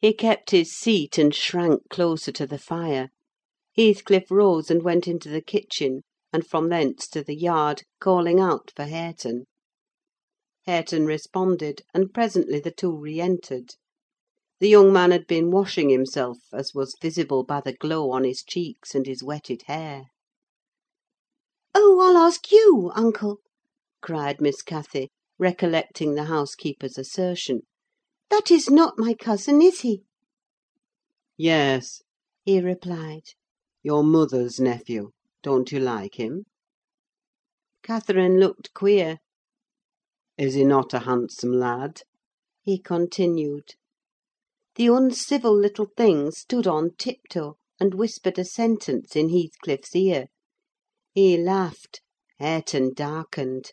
He kept his seat, and shrank closer to the fire. Heathcliff rose and went into the kitchen, and from thence to the yard, calling out for Hareton. Hareton responded, and presently the two re entered. The young man had been washing himself, as was visible by the glow on his cheeks and his wetted hair. "Oh, I'll ask you, uncle!" cried Miss Cathy, recollecting the housekeeper's assertion. "That is not my cousin, is he?" "Yes," he replied. "Your mother's nephew. Don't you like him?" Catherine looked queer. "Is he not a handsome lad?" he continued. The uncivil little thing stood on tiptoe, and whispered a sentence in Heathcliff's ear. He laughed; Hareton darkened.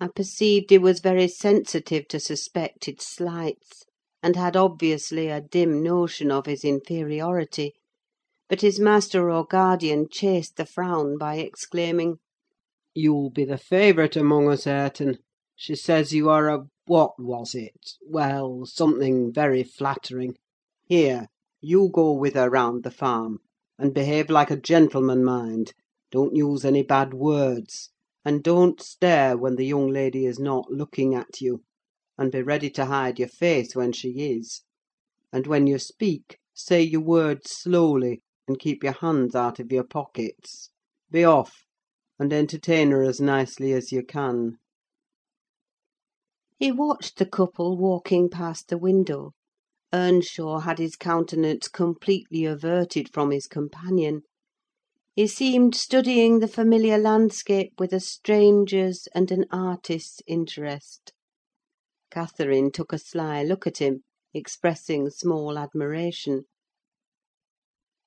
I perceived he was very sensitive to suspected slights, and had obviously a dim notion of his inferiority; but his master or guardian chased the frown by exclaiming— "You'll be the favourite among us, Hareton. She says you are a—what was it?—well, something very flattering. Here, you go with her round the farm, and behave like a gentleman, mind: don't use any bad words, and don't stare when the young lady is not looking at you; and be ready to hide your face when she is. And when you speak, say your words slowly, and keep your hands out of your pockets. Be off, and entertain her as nicely as you can." He watched the couple walking past the window. Earnshaw had his countenance completely averted from his companion: he seemed studying the familiar landscape with a stranger's and an artist's interest. Catherine took a sly look at him, expressing small admiration.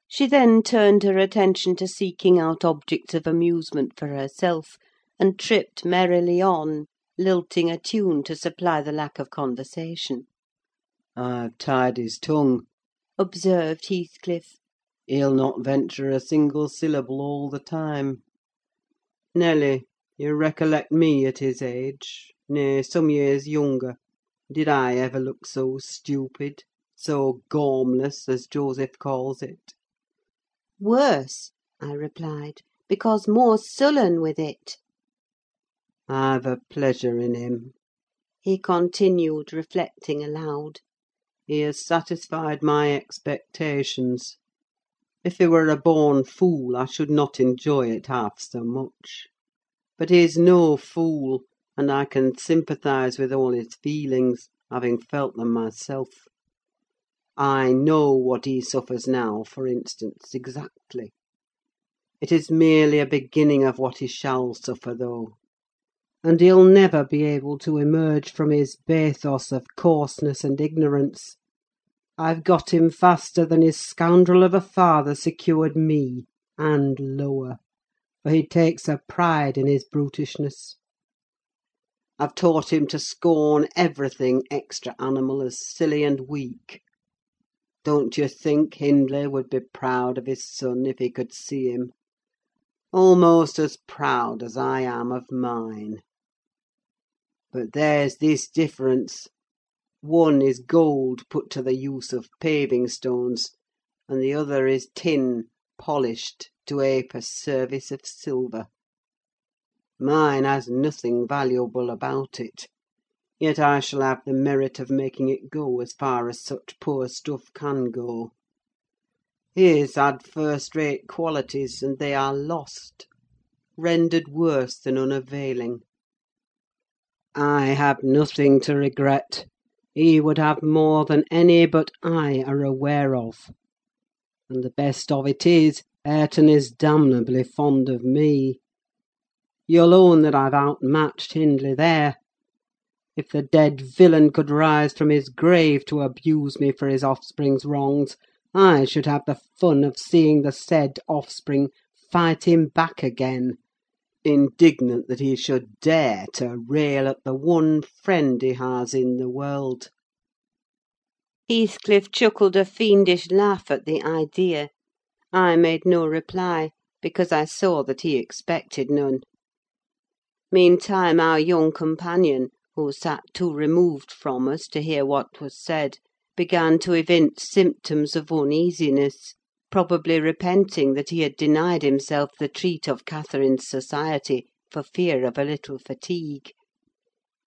She then turned her attention to seeking out objects of amusement for herself, and tripped merrily on, lilting a tune to supply the lack of conversation. "I've tied his tongue," observed Heathcliff. "He'll not venture a single syllable all the time. Nelly, you recollect me at his age, nay, some years younger: did I ever look so stupid, so gormless, as Joseph calls it?" "Worse," I replied, "because more sullen with it." "I've a pleasure in him," he continued, reflecting aloud. He has satisfied my expectations. If he were a born fool, I should not enjoy it half so much. But he is no fool, and I can sympathise with all his feelings, having felt them myself. I know what he suffers now, for instance, exactly. It is merely a beginning of what he shall suffer, though; and he'll never be able to emerge from his bathos of coarseness and ignorance. I've got him faster than his scoundrel of a father secured me, and lower; for he takes a pride in his brutishness. I've taught him to scorn everything extra animal as silly and weak. Don't you think Hindley would be proud of his son if he could see him? Almost as proud as I am of mine. But there's this difference: one is gold put to the use of paving stones, and the other is tin polished to ape a service of silver. Mine has nothing valuable about it; yet I shall have the merit of making it go as far as such poor stuff can go. His had first-rate qualities, and they are lost: rendered worse than unavailing. I have nothing to regret: he would have more than any but I are aware of. And the best of it is, Hareton is damnably fond of me. You'll own that I've outmatched Hindley there. If the dead villain could rise from his grave to abuse me for his offspring's wrongs, I should have the fun of seeing the said offspring fight him back again indignant that he should dare to rail at the one friend he has in the world. Heathcliff chuckled a fiendish laugh at the idea. I made no reply, because I saw that he expected none. Meantime our young companion, who sat too removed from us to hear what was said, began to evince symptoms of uneasiness, probably repenting that he had denied himself the treat of Catherine's society for fear of a little fatigue.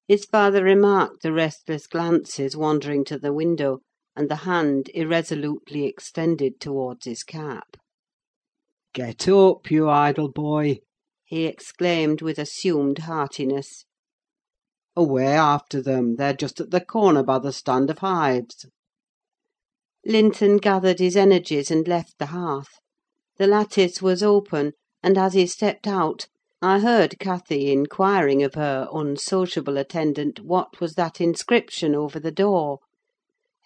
His father remarked the restless glances wandering to the window, and the hand irresolutely extended towards his cap. "Get up, you idle boy!" he exclaimed, with assumed heartiness. "Away after them! They're just at the corner by the stand of hives." Linton gathered his energies and left the hearth. The lattice was open, and as he stepped out, I heard Cathy inquiring of her unsociable attendant what was that inscription over the door.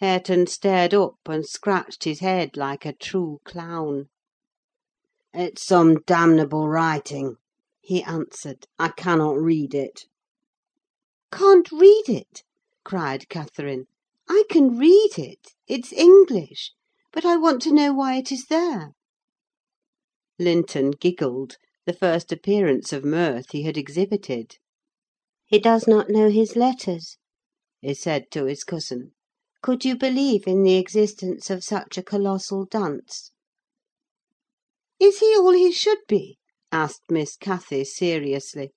Hareton stared up and scratched his head like a true clown. "It's some damnable writing," he answered. "I cannot read it." "Can't read it!" cried Catherine. I can read it: it's English; but I want to know why it is there." Linton giggled, the first appearance of mirth he had exhibited. "He does not know his letters," he said to his cousin. "Could you believe in the existence of such a colossal dunce?" "Is he all he should be?" asked Miss Cathy, seriously.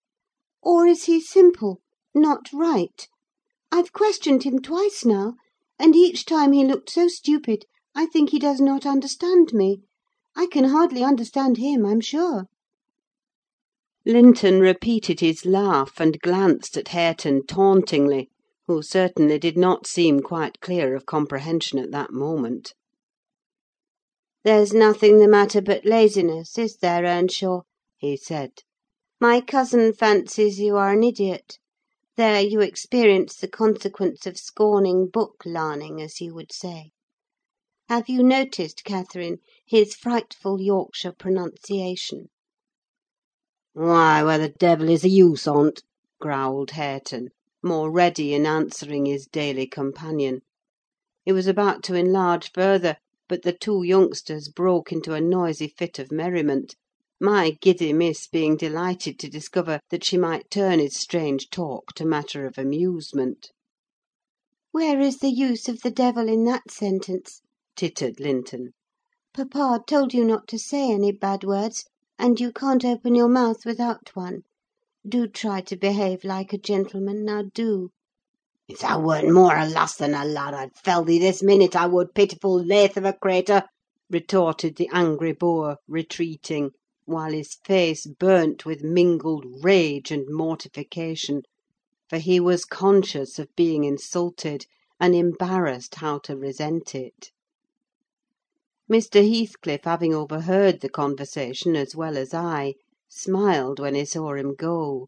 "Or is he simple, not right? I've questioned him twice now, and each time he looked so stupid I think he does not understand me. I can hardly understand him, I'm sure." Linton repeated his laugh, and glanced at Hareton tauntingly, who certainly did not seem quite clear of comprehension at that moment. "There's nothing the matter but laziness, is there, Earnshaw?" he said. "My cousin fancies you are an idiot. There you experience the consequence of scorning book larning, as you would say. Have you noticed, Catherine, his frightful Yorkshire pronunciation?" "Why, where the devil is the use on't?" growled Hareton, more ready in answering his daily companion. He was about to enlarge further, but the two youngsters broke into a noisy fit of merriment, my giddy miss being delighted to discover that she might turn his strange talk to matter of amusement. "Where is the use of the devil in that sentence?" tittered Linton. "Papa told you not to say any bad words, and you can't open your mouth without one. Do try to behave like a gentleman, now do." "If thou weren't more a lass than a lad, I'd fell thee this minute, I would, pitiful lath of a cratur!" retorted the angry boor, retreating while his face burnt with mingled rage and mortification; for he was conscious of being insulted, and embarrassed how to resent it. Mr. Heathcliff, having overheard the conversation as well as I, smiled when he saw him go;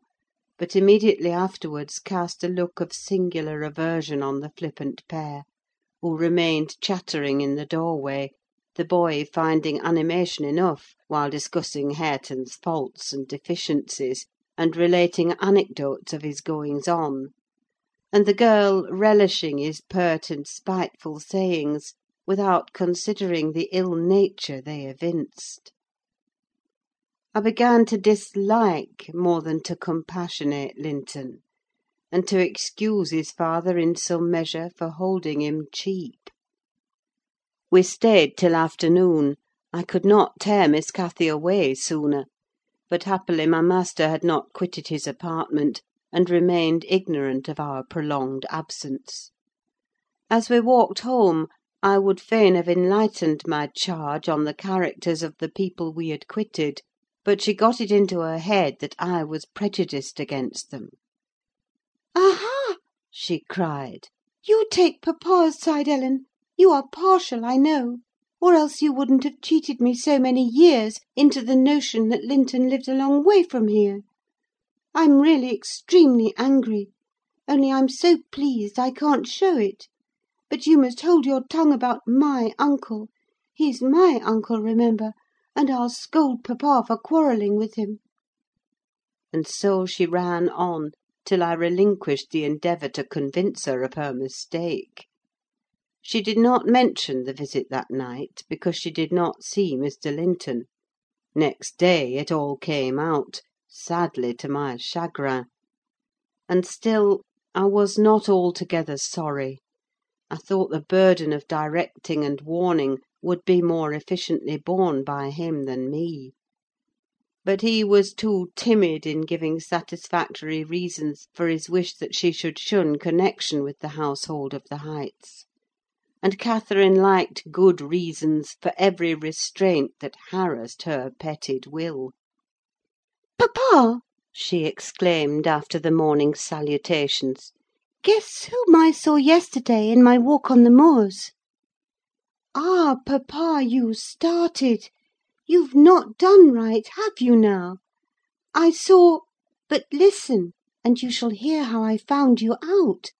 but immediately afterwards cast a look of singular aversion on the flippant pair, who remained chattering in the doorway, the boy finding animation enough while discussing Hareton's faults and deficiencies, and relating anecdotes of his goings on; and the girl relishing his pert and spiteful sayings, without considering the ill nature they evinced. I began to dislike, more than to compassionate Linton, and to excuse his father in some measure for holding him cheap. We stayed till afternoon: I could not tear Miss Cathy away sooner; but happily my master had not quitted his apartment, and remained ignorant of our prolonged absence. As we walked home, I would fain have enlightened my charge on the characters of the people we had quitted, but she got it into her head that I was prejudiced against them. "Aha!" she cried, "you take papa's side, Ellen! You are partial, I know; or else you wouldn't have cheated me so many years into the notion that Linton lived a long way from here. I'm really extremely angry; only I'm so pleased I can't show it. But you must hold your tongue about my uncle: he's my uncle, remember, and I'll scold papa for quarrelling with him." And so she ran on, till I relinquished the endeavour to convince her of her mistake. She did not mention the visit that night, because she did not see Mr. Linton. Next day it all came out, sadly to my chagrin. And still I was not altogether sorry. I thought the burden of directing and warning would be more efficiently borne by him than me. But he was too timid in giving satisfactory reasons for his wish that she should shun connection with the household of the Heights; and Catherine liked good reasons for every restraint that harassed her petted will. "Papa!" she exclaimed, after the morning's salutations, "guess whom I saw yesterday in my walk on the moors!" "Ah, papa, you started! You've not done right, have you now? I saw—but listen, and you shall hear how I found you out;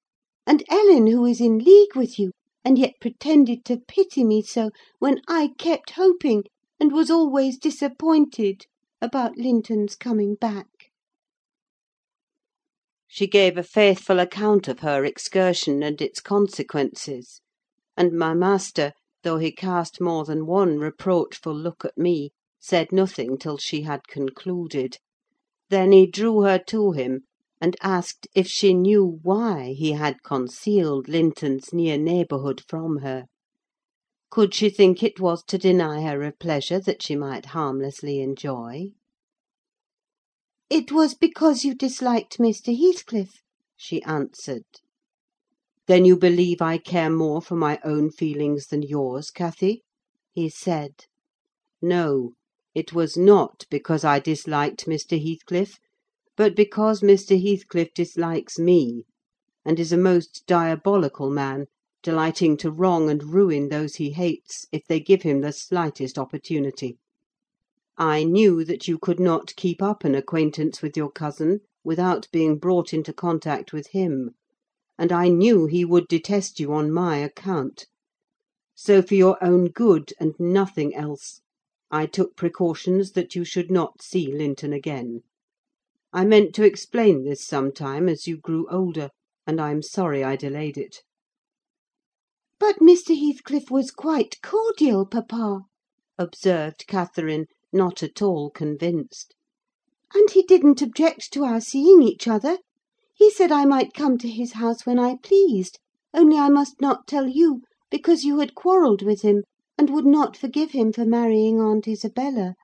and Ellen, who is in league with you, and yet pretended to pity me so, when I kept hoping, and was always disappointed, about Linton's coming back." She gave a faithful account of her excursion and its consequences; and my master, though he cast more than one reproachful look at me, said nothing till she had concluded. Then he drew her to him, and asked if she knew why he had concealed Linton's near neighbourhood from her. Could she think it was to deny her a pleasure that she might harmlessly enjoy? "It was because you disliked Mr. Heathcliff," she answered. "Then you believe I care more for my own feelings than yours, Cathy?" he said. "No, it was not because I disliked Mr. Heathcliff, but because Mr. Heathcliff dislikes me, and is a most diabolical man, delighting to wrong and ruin those he hates, if they give him the slightest opportunity. I knew that you could not keep up an acquaintance with your cousin without being brought into contact with him; and I knew he would detest you on my account. So, for your own good, and nothing else, I took precautions that you should not see Linton again. I meant to explain this some time as you grew older, and I'm sorry I delayed it." "But Mr. Heathcliff was quite cordial, papa," observed Catherine, not at all convinced. "And he didn't object to our seeing each other. He said I might come to his house when I pleased, only I must not tell you, because you had quarrelled with him, and would not forgive him for marrying Aunt Isabella.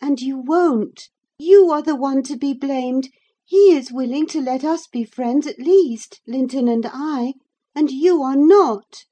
And you won't: you are the one to be blamed. He is willing to let us be friends, at least, Linton and I, and you are not.